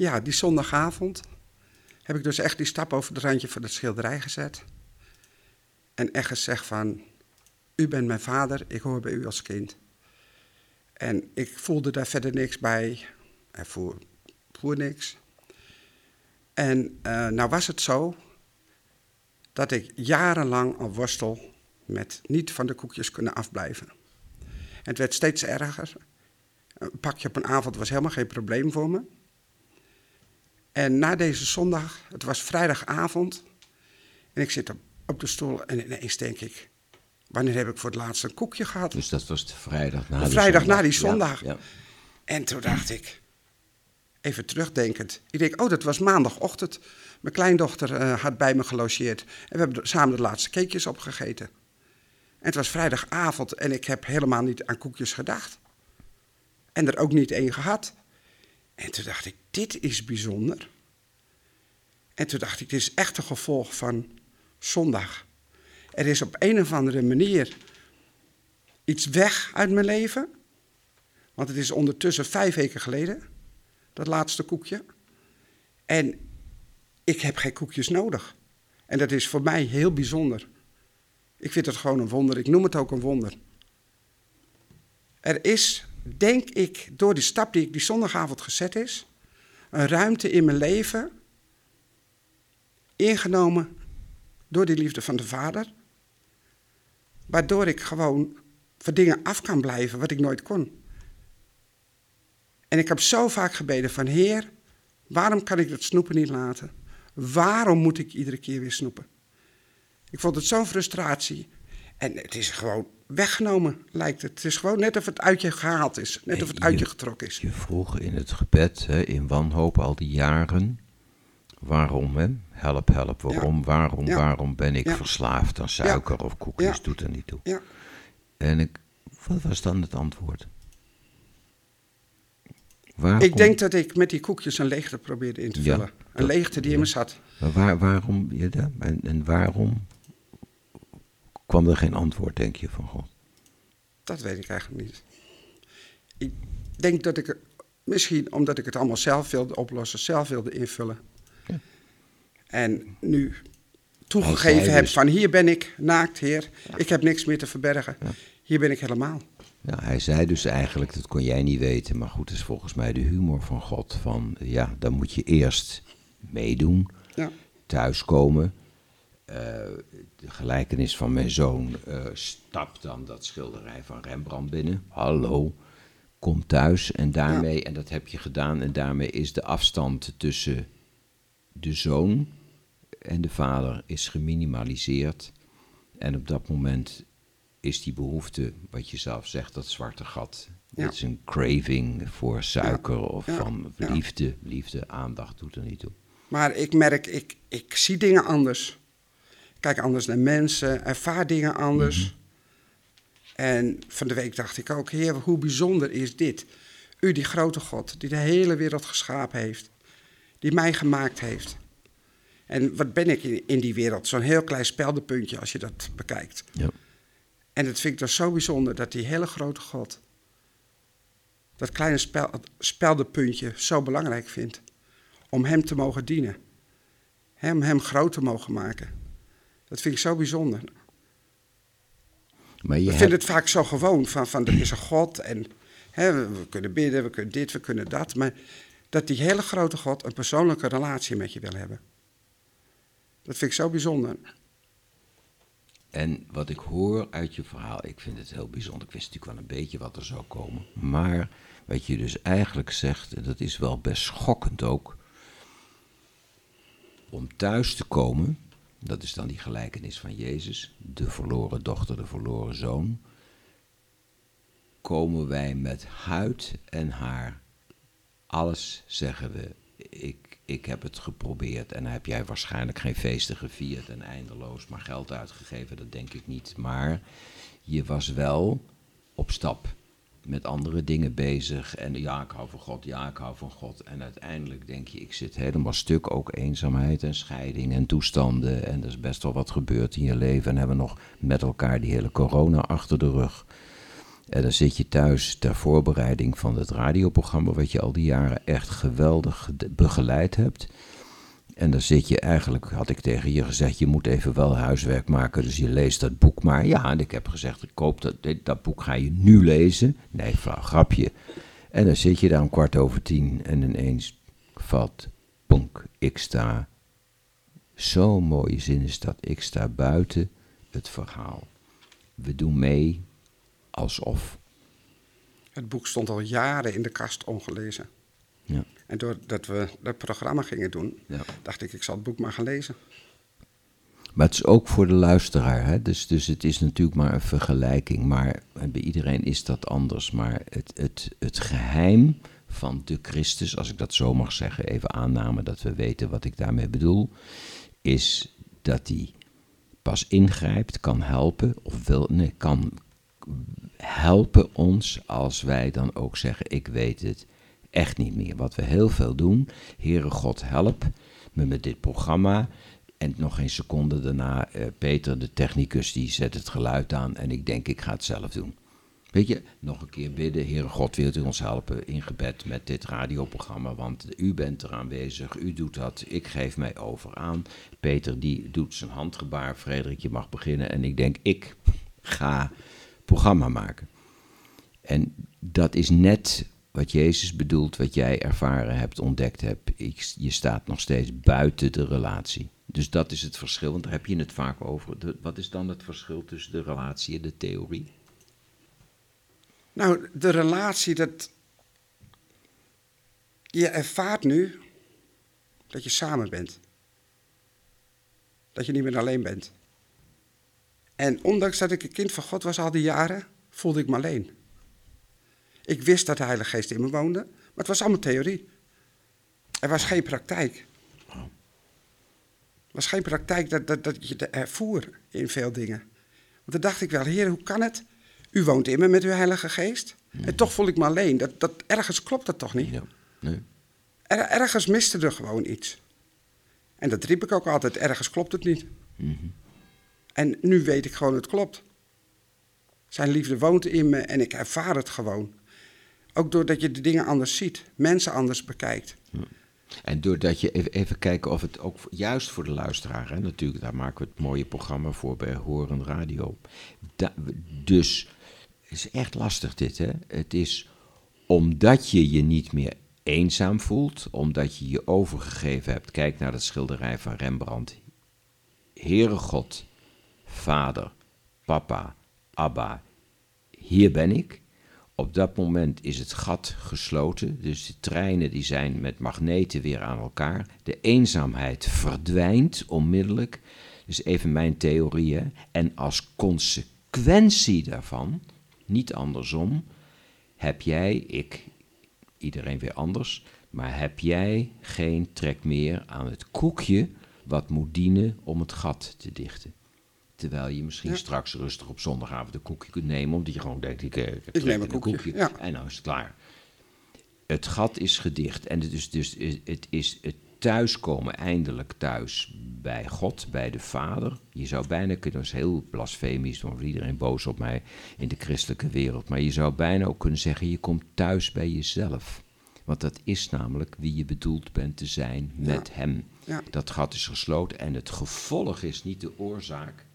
Ja, die zondagavond heb ik dus echt die stap over het randje van het schilderij gezet. En echt gezegd van, u bent mijn vader, ik hoor bij u als kind. En ik voelde daar verder niks bij. En voer, voer niks. En eh, nou was het zo dat ik jarenlang al worstel met niet van de koekjes kunnen afblijven. En het werd steeds erger. Een pakje op een avond was helemaal geen probleem voor me. En na deze zondag, het was vrijdagavond, en ik zit op, op de stoel en ineens denk ik, wanneer heb ik voor het laatst een koekje gehad? Dus dat was de vrijdag na De die vrijdag zondag. na die zondag. Ja, En toen dacht ik, even terugdenkend, ik denk, oh dat was maandagochtend. Mijn kleindochter eh, had bij me gelogeerd en we hebben samen de laatste cakejes opgegeten. En het was vrijdagavond en ik heb helemaal niet aan koekjes gedacht. En er ook niet één gehad. En toen dacht ik, dit is bijzonder. En toen dacht ik, dit is echt een gevolg van zondag. Er is op een of andere manier iets weg uit mijn leven. Want het is ondertussen vijf weken geleden, dat laatste koekje. En ik heb geen koekjes nodig. En dat is voor mij heel bijzonder. Ik vind het gewoon een wonder. Ik noem het ook een wonder. Er is denk ik, door die stap die ik die zondagavond gezet is, een ruimte in mijn leven ingenomen door die liefde van de Vader, waardoor ik gewoon van dingen af kan blijven wat ik nooit kon. En ik heb zo vaak gebeden van Heer, waarom kan ik dat snoepen niet laten? Waarom moet ik iedere keer weer snoepen? Ik vond het zo'n frustratie. En het is gewoon weggenomen, lijkt het. Het is gewoon net of het uit je gehaald is. Net of het uit je getrokken is. Je vroeg in het gebed, hè, in wanhoop al die jaren, waarom, hè? Help, help, waarom, waarom, Ja. waarom ben ik Ja. verslaafd aan suiker of koekjes, doet er niet toe. Ja, En ik, wat was dan het antwoord? Waarom, ik denk dat ik met die koekjes een leegte probeerde in te vullen. Een leegte die in me zat. Maar waar, waarom, je en waarom kwam er geen antwoord, denk je, van God? Dat weet ik eigenlijk niet. Ik denk dat ik, er- misschien omdat ik het allemaal zelf wilde oplossen, zelf wilde invullen. Ja. En nu toegegeven heb dus- van hier ben ik, naakt heer, ik heb niks meer te verbergen. Hier ben ik helemaal. Ja, hij zei dus eigenlijk, dat kon jij niet weten, maar goed, dat is volgens mij de humor van God. Van ja, dan moet je eerst meedoen, Ja, thuiskomen. Eh, de gelijkenis van mijn zoon eh, stapt dan dat schilderij van Rembrandt binnen. Hallo, kom thuis en daarmee, en dat heb je gedaan, en daarmee is de afstand tussen de zoon en de vader is geminimaliseerd. En op dat moment is die behoefte, wat je zelf zegt, dat zwarte gat. Ja. Dat is een craving voor suiker of van liefde. Liefde, aandacht doet er niet toe. maar ik merk, ik, ik zie dingen anders. Kijk anders naar mensen, ervaar dingen anders. En van de week dacht ik ook, heer, hoe bijzonder is dit? U, die grote God, die de hele wereld geschapen heeft. Die mij gemaakt heeft. En wat ben ik in, in die wereld? Zo'n heel klein speldenpuntje als je dat bekijkt. Ja. En dat vind ik dus zo bijzonder, dat die hele grote God... dat kleine spel, speldenpuntje zo belangrijk vindt. Om hem te mogen dienen. Hem, hem groot te mogen maken. Dat vind ik zo bijzonder. Maar je We hebt, vinden het vaak zo gewoon van, van er is een God en hè, we, we kunnen bidden, we kunnen dit, we kunnen dat. Maar dat die hele grote God een persoonlijke relatie met je wil hebben. Dat vind ik zo bijzonder. En wat ik hoor uit je verhaal, ik vind het heel bijzonder. Ik wist natuurlijk wel een beetje wat er zou komen. Maar wat je dus eigenlijk zegt, en dat is wel best schokkend ook. Om thuis te komen, dat is dan die gelijkenis van Jezus, de verloren dochter, de verloren zoon. Komen wij met huid en haar. Alles zeggen we. Ik, ik heb het geprobeerd en heb jij waarschijnlijk geen feesten gevierd en eindeloos maar geld uitgegeven, dat denk ik niet. Maar je was wel op stap met andere dingen bezig. En ja, ik hou van God, ja, ik hou van God. En uiteindelijk denk je, ik zit helemaal stuk, ook eenzaamheid en scheiding en toestanden. En er is best wel wat gebeurd in je leven. En hebben nog met elkaar die hele corona achter de rug. En dan zit je thuis ter voorbereiding van het radioprogramma, wat je al die jaren echt geweldig begeleid hebt. En dan zit je eigenlijk, had ik tegen je gezegd, je moet even wel huiswerk maken, dus je leest dat boek maar. Ja, en ik heb gezegd, ik koop dat, dit- dat boek ga je nu lezen. Nee, vrouw, grapje. En dan zit je daar om kwart over tien en ineens valt, ponk, ik sta. Zo'n mooie zin is dat, ik sta buiten het verhaal. We doen mee alsof. Het boek stond al jaren in de kast ongelezen. Ja. En doordat we dat programma gingen doen, Ja. dacht ik, ik zal het boek maar gaan lezen. Maar het is ook voor de luisteraar. Hè? Dus, dus het is natuurlijk maar een vergelijking. Maar bij iedereen is dat anders. Maar het, het, het geheim van de Christus, als ik dat zo mag zeggen, even aanname dat we weten wat ik daarmee bedoel, is dat hij pas ingrijpt, kan helpen, of wil, nee, kan helpen ons als wij dan ook zeggen, ik weet het echt niet meer. Wat we heel veel doen, Heere God help me met dit programma. En nog geen seconde daarna, eh, Peter, de technicus, die zet het geluid aan en ik denk, ik ga het zelf doen. Weet je, nog een keer bidden, Heere God, wilt u ons helpen in gebed met dit radioprogramma, want u bent er aanwezig, u doet dat, ik geef mij over aan. Peter, die doet zijn handgebaar, Frederik, je mag beginnen en ik denk, ik ga programma maken. En dat dat is net wat Jezus bedoelt, wat jij ervaren hebt, ontdekt hebt. Ik, je staat nog steeds buiten de relatie. Dus dat is het verschil, want daar heb je het vaak over. Wat is dan het verschil tussen de relatie en de theorie? Nou, de relatie, dat. Je ervaart nu dat je samen bent. Dat je niet meer alleen bent. En ondanks dat ik een kind van God was al die jaren, voelde ik me alleen. Ik wist dat de Heilige Geest in me woonde, maar het was allemaal theorie. Er was geen praktijk. Er was geen praktijk dat, dat, dat je de ervoer in veel dingen. Want dan dacht ik wel, Heer, hoe kan het? U woont in me met uw Heilige Geest. En toch voel ik me alleen. Dat, dat, ergens klopt dat toch niet? Ja. Nee. Er, ergens miste er gewoon iets. En dat riep ik ook altijd, ergens klopt het niet. En nu weet ik gewoon, het klopt. Zijn liefde woont in me en ik ervaar het gewoon. Ook doordat je de dingen anders ziet, mensen anders bekijkt. En doordat je even, even kijken of het ook juist voor de luisteraar, hè, natuurlijk, daar maken we het mooie programma voor bij Horen Radio. Dus het is echt lastig dit, hè? Het is omdat je je niet meer eenzaam voelt, omdat je je overgegeven hebt. Kijk naar dat schilderij van Rembrandt. Heere God, Vader, Papa, Abba, hier ben ik. Op dat moment is het gat gesloten, dus de treinen die zijn met magneten weer aan elkaar. De eenzaamheid verdwijnt onmiddellijk. Dus even mijn theorie. hè. En als consequentie daarvan, niet andersom, heb jij, ik, iedereen weer anders, maar heb jij geen trek meer aan het koekje wat moet dienen om het gat te dichten. Terwijl je misschien Ja. straks rustig op zondagavond een koekje kunt nemen, omdat je gewoon denkt, ik, eh, ik, heb neem trek een koekje, ja. En nou is het klaar. Het gat is gedicht en het is, dus, het is het thuiskomen eindelijk thuis bij God, bij de Vader. Je zou bijna kunnen, dat is heel blasfemisch, dan wordt iedereen boos op mij in de christelijke wereld. Maar je zou bijna ook kunnen zeggen, je komt thuis bij jezelf. Want dat is namelijk wie je bedoeld bent te zijn met Hem. Ja. Dat gat is gesloten en het gevolg is niet de oorzaak.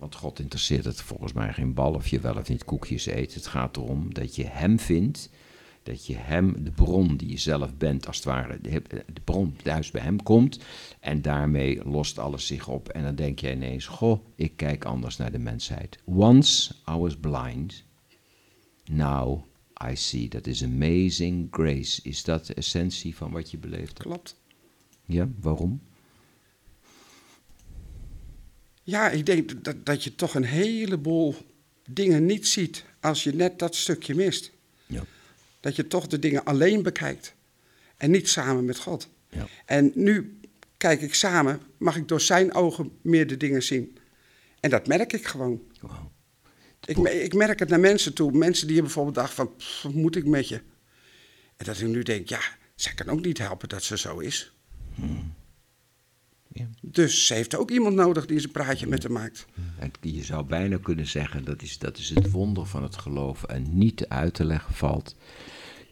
Want God interesseert het volgens mij geen bal of je wel of niet koekjes eet. Het gaat erom dat je Hem vindt, dat je Hem, de bron die je zelf bent, als het ware, de, bron thuis bij Hem komt. En daarmee lost alles zich op. En dan denk je ineens, goh, ik kijk anders naar de mensheid. Once I was blind, now I see. Dat is amazing grace. Is dat de essentie van wat je beleefd hebt? Klopt. Ja, waarom? Ja, ik denk dat, dat je toch een heleboel dingen niet ziet als je net dat stukje mist. Ja. Dat je toch de dingen alleen bekijkt en niet samen met God. Ja. En nu kijk ik samen, mag ik door zijn ogen meer de dingen zien. En dat merk ik gewoon. Wauw. Ik, ik merk het naar mensen toe. Mensen die bijvoorbeeld dachten van, "Pff, wat moet ik met je? En dat ik nu denk, ja, zij kan ook niet helpen dat ze zo is. Ja. Dus ze heeft ook iemand nodig die eens een praatje met haar maakt. En Je zou bijna kunnen zeggen, dat is, dat is het wonder van het geloof en niet uit te leggen valt.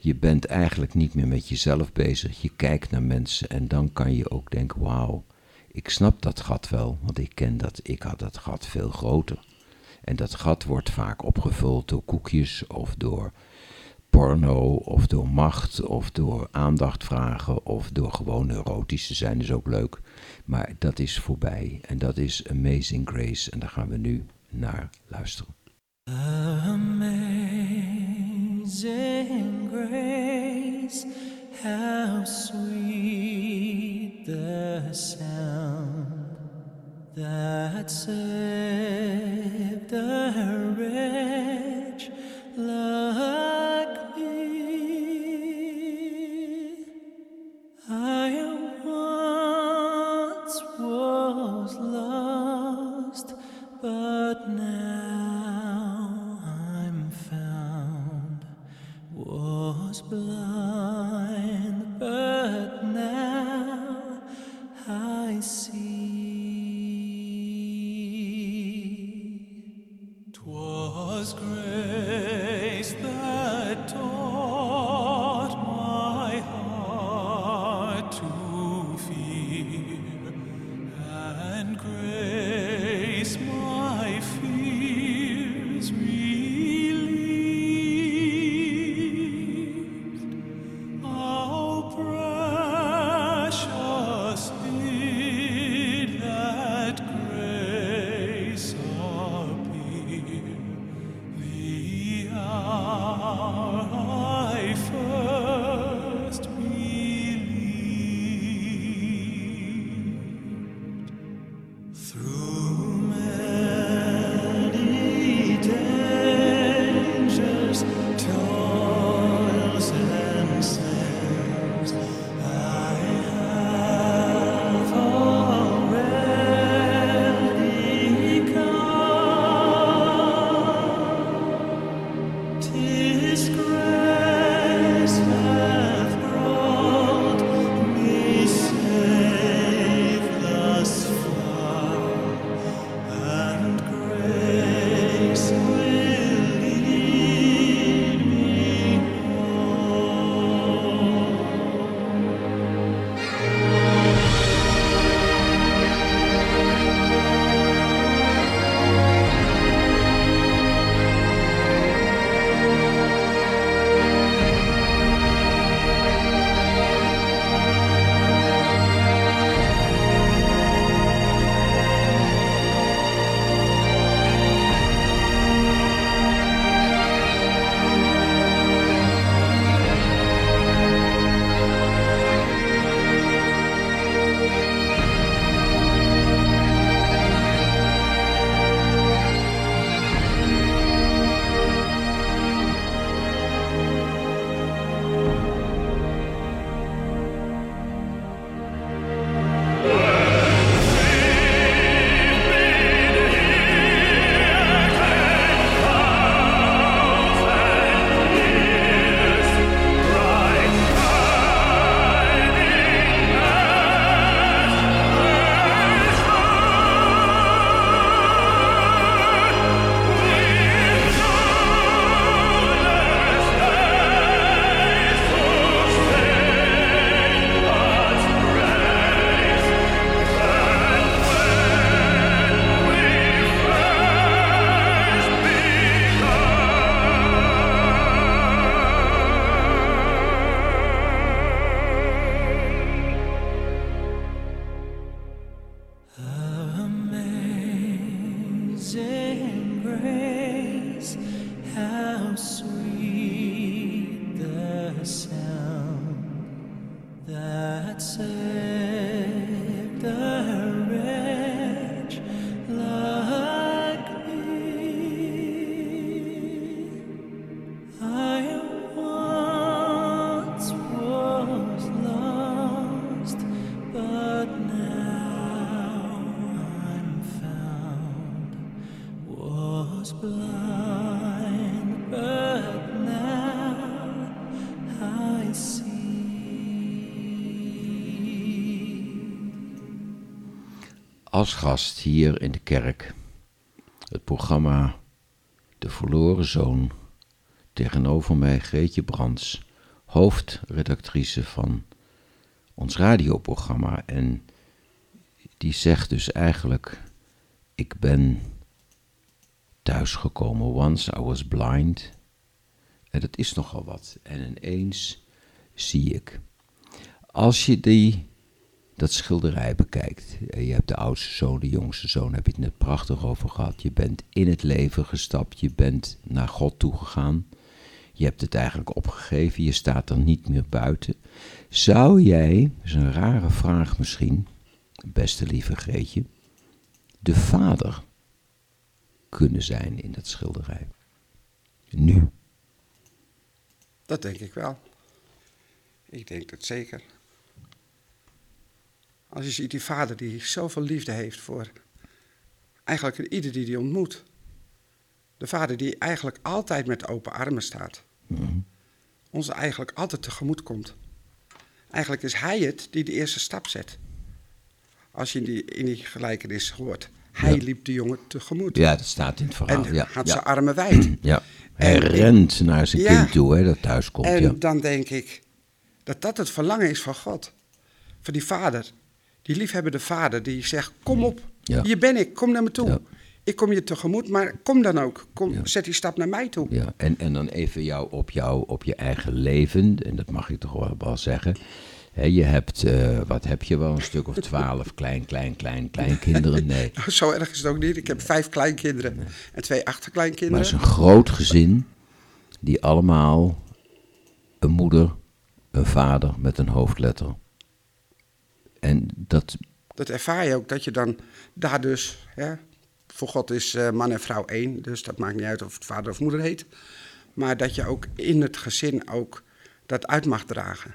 Je bent eigenlijk niet meer met jezelf bezig, je kijkt naar mensen en dan kan je ook denken, wauw, ik snap dat gat wel, want ik ken dat, ik had dat gat veel groter. En dat gat wordt vaak opgevuld door koekjes of door porno of door macht of door aandacht vragen of door gewoon neurotisch te zijn is ook leuk. Maar dat is voorbij en dat is Amazing Grace en daar gaan we nu naar luisteren. Amazing grace, how sweet the sound that saved a wretch like Als gast hier in de kerk het programma De Verloren Zoon. Tegenover mij Greetje Brands, hoofdredactrice van ons radioprogramma. En die zegt dus eigenlijk: Ik ben thuisgekomen. Once I was blind. En dat is nogal wat. En ineens zie ik. Als je die, dat schilderij bekijkt. en Je hebt de oudste zoon, de jongste zoon, heb je het net prachtig over gehad. Je bent in het leven gestapt. Je bent naar God toegegaan. Je hebt het eigenlijk opgegeven. Je staat er niet meer buiten. Zou jij, dat is een rare vraag misschien, beste lieve Greetje, de vader kunnen zijn in dat schilderij? Nu. Dat denk ik wel. Ik denk dat zeker. Als je ziet die vader die zoveel liefde heeft voor eigenlijk ieder die die ontmoet. De vader die eigenlijk altijd met open armen staat. Ons eigenlijk altijd tegemoet komt. Eigenlijk is hij het die de eerste stap zet. Als je in die, in die gelijkenis hoort. Hij Ja. liep de jongen tegemoet. Ja, dat staat in het verhaal. en ja, had ja. zijn armen wijd. Ja, hij En ik- rent naar zijn kind toe, hè, dat thuis komt. En dan denk ik dat dat het verlangen is van God. Van die vader. Die liefhebbende vader die zegt, kom op. Ja. Hier ben ik, kom naar me toe. Ja. Ik kom je tegemoet, maar kom dan ook. Kom, Ja. Zet die stap naar mij toe. Ja, en, en dan even jou op, jou op je eigen leven, en dat mag ik toch wel, zeggen. Je hebt, eh, wat heb je wel, een stuk of twaalf klein, klein, klein, kleinkinderen? Nee, Nou, Zo erg is het ook niet. Ik heb vijf kleinkinderen en twee maar achterkleinkinderen. het is een groot gezin, die allemaal een moeder, een vader met een hoofdletter. En dat, Dat ervaar je ook, dat je dan daar dus... Hè, voor God is eh, man en vrouw één, dus dat maakt niet uit of het vader of moeder heet. Maar dat je ook in het gezin ook dat uit mag dragen.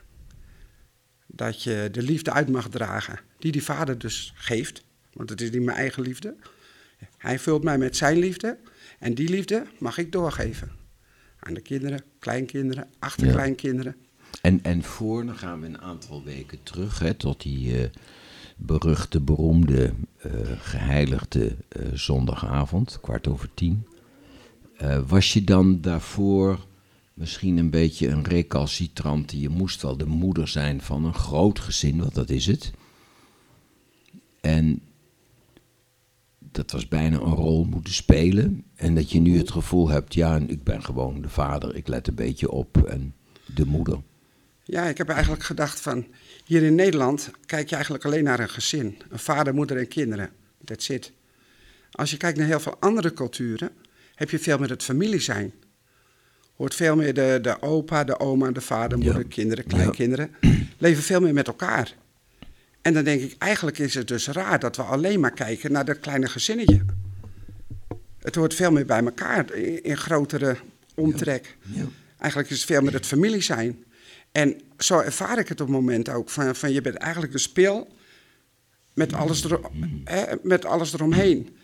Dat je de liefde uit mag dragen, die die vader dus geeft. Want het is niet mijn eigen liefde. Hij vult mij met zijn liefde en die liefde mag ik doorgeven. Aan de kinderen, kleinkinderen, achterkleinkinderen. En, en voor, dan gaan we een aantal weken terug hè, tot die eh, beruchte, beroemde, eh, geheiligde eh, zondagavond, kwart over tien. Was je dan daarvoor misschien een beetje een recalcitrante? Je moest wel de moeder zijn van een groot gezin, want dat is het. En dat was bijna een rol moeten spelen. En dat je nu het gevoel hebt, ja, ik ben gewoon de vader, ik let een beetje op en de moeder. Ja, ik heb eigenlijk gedacht van, hier in Nederland kijk je eigenlijk alleen naar een gezin. Een vader, moeder en kinderen. That's it. Als je kijkt naar heel veel andere culturen, heb je veel meer het familie zijn. Hoort veel meer de, de opa, de oma, de vader, moeder, Ja. kinderen, kleinkinderen. Leven veel meer met elkaar. En dan denk ik, eigenlijk is het dus raar dat we alleen maar kijken naar dat kleine gezinnetje. Het hoort veel meer bij elkaar in, in grotere omtrek. Ja. Eigenlijk is het veel meer het familie zijn. En zo ervaar ik het op het moment ook. Van, van je bent eigenlijk een speel met alles, er, hè, met alles eromheen.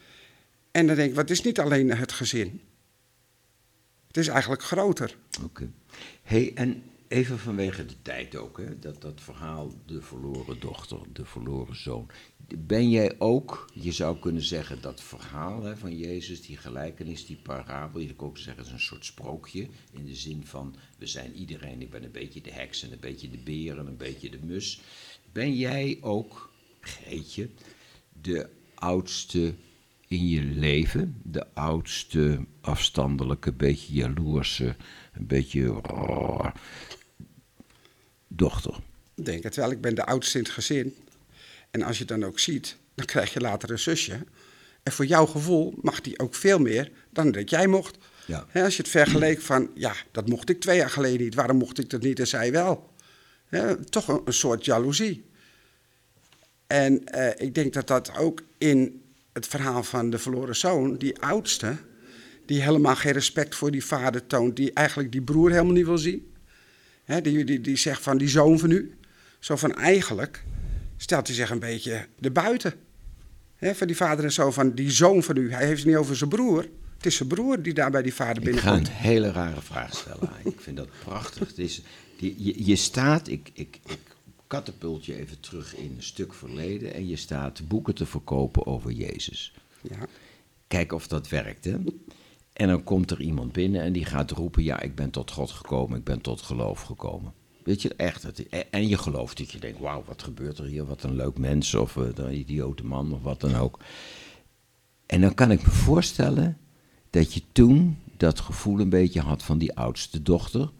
En dan denk ik, wat is niet alleen het gezin? Het is eigenlijk groter. Oké. Hey, en even vanwege de tijd ook, hè, dat, dat verhaal, de verloren dochter, de verloren zoon. Ben jij ook, je zou kunnen zeggen, dat verhaal hè, van Jezus, die gelijkenis, die parabel, je zou ook zeggen, het is een soort sprookje. In de zin van, we zijn iedereen, ik ben een beetje de heks en een beetje de beer en een beetje de mus. Ben jij ook, Greetje, de oudste in je leven, de oudste, afstandelijke, beetje jaloerse, een beetje dochter. Ik denk het wel, ik ben de oudste in het gezin. En als je dan ook ziet, dan krijg je later een zusje. En voor jouw gevoel mag die ook veel meer dan dat jij mocht. Ja. Als je het vergeleek van, ja, dat mocht ik twee jaar geleden niet. Waarom mocht ik dat niet en zij wel? Toch een, een soort jaloezie. En eh, ik denk dat dat ook in het verhaal van de verloren zoon, die oudste, die helemaal geen respect voor die vader toont, die eigenlijk die broer helemaal niet wil zien. Hè, die, die, die zegt van die zoon van u. Zo van eigenlijk stelt hij zich een beetje erbuiten. Hè, van die vader en zo van die zoon van u. Hij heeft het niet over zijn broer. Het is zijn broer die daar bij die vader Ik ga binnenkomt. een hele rare vraag stellen. ik vind dat prachtig. Het is, die, je, je staat, ik, ik, ik katapult je even terug in een stuk verleden en je staat boeken te verkopen over Jezus. Ja. Kijk of dat werkt, hè? En dan komt er iemand binnen en die gaat roepen: Ja, ik ben tot God gekomen, ik ben tot geloof gekomen. Weet je, echt. Het, en je gelooft dat je denkt: Wauw, wat gebeurt er hier? Wat een leuk mens, of eh, een idiote man, of wat dan ook. En dan kan ik me voorstellen dat je toen dat gevoel een beetje had van die oudste dochter.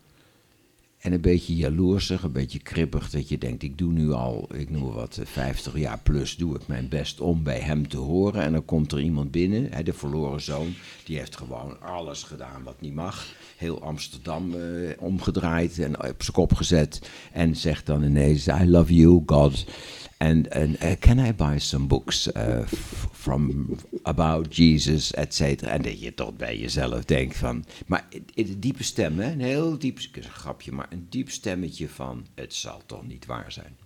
En een beetje jaloersig, een beetje kribbig, dat je denkt, ik doe nu al, ik noem wat, eh, 50 jaar plus, doe ik mijn best om bij hem te horen. En dan komt er iemand binnen, hè, de verloren zoon, die heeft gewoon alles gedaan wat niet mag. Heel Amsterdam eh, omgedraaid en op zijn kop gezet. En zegt dan ineens, I love you, God. En en, eh, can I buy some books eh, f- from about Jesus, et cetera. En dat je toch bij jezelf denkt van... Maar in de diepe stem, hè, een heel diep... een grapje, maar een diep stemmetje van... Het zal toch niet waar zijn.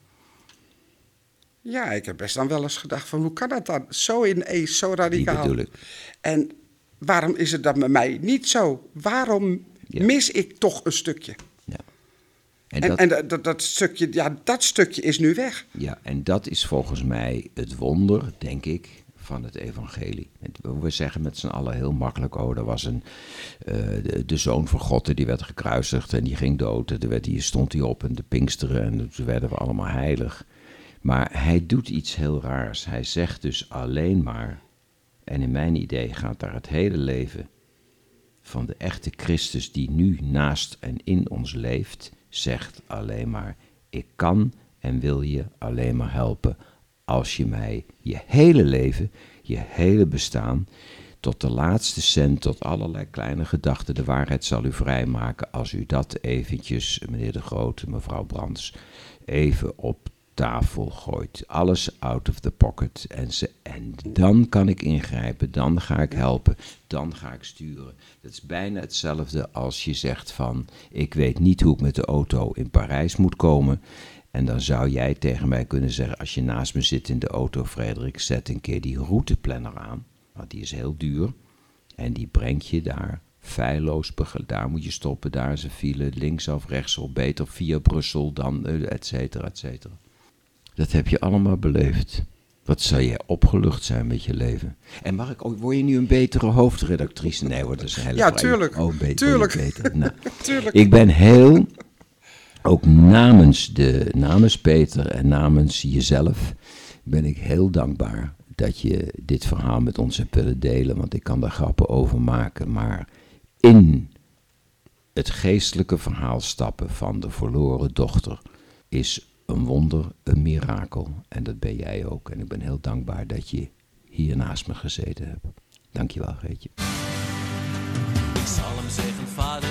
Ja, ik heb best dan wel eens gedacht van hoe kan dat dan? Zo ineens, zo Die radicaal. bedoel ik. En waarom is het dan met mij niet zo? Waarom Ja. mis ik toch een stukje? En En, dat, en dat, stukje, ja, dat stukje is nu weg. ja, en dat is volgens mij het wonder, denk ik, van het evangelie. We zeggen met z'n allen heel makkelijk, oh, er was een, eh, de, de zoon van God, die werd gekruisigd en die ging dood. En werd die, stond hij op en de pinksteren en toen werden we allemaal heilig. Maar hij doet iets heel raars. Hij zegt dus alleen maar, en in mijn idee gaat daar het hele leven van de echte Christus die nu naast en in ons leeft, zegt alleen maar: Ik kan en wil je alleen maar helpen als je mij je hele leven, je hele bestaan, tot de laatste cent, tot allerlei kleine gedachten, de waarheid zal u vrijmaken als u dat eventjes, meneer de Grote, mevrouw Brands, even op tafel gooit. Alles out of the pocket. En, ze, en dan kan ik ingrijpen, dan ga ik helpen, dan ga ik sturen. Dat is bijna hetzelfde als je zegt van, ik weet niet hoe ik met de auto in Parijs moet komen. En dan zou jij tegen mij kunnen zeggen, als je naast me zit in de auto, Frederik, zet een keer die routeplanner aan. Want die is heel duur. En die brengt je daar feilloos, daar moet je stoppen, daar is een file, linksaf, rechtsaf, beter via Brussel, dan eh, et cetera, et cetera. Dat heb je allemaal beleefd. Wat zou je opgelucht zijn met je leven? En mag ik, ook- word je nu een betere hoofdredactrice? Nee hoor, dat is hele Ja, vreemde- tuurlijk. Oh, beter, Tuurlijk. beter. Nou, Tuurlijk. ik ben heel, ook namens, de, namens Peter en namens jezelf, ben ik heel dankbaar dat je dit verhaal met ons hebt willen delen. Want ik kan daar grappen over maken, maar in het geestelijke verhaal stappen van de verloren dochter is een wonder, een mirakel. En dat ben jij ook. En ik ben heel dankbaar dat je hier naast me gezeten hebt. Dankjewel, Greetje. Ik zal hem vader,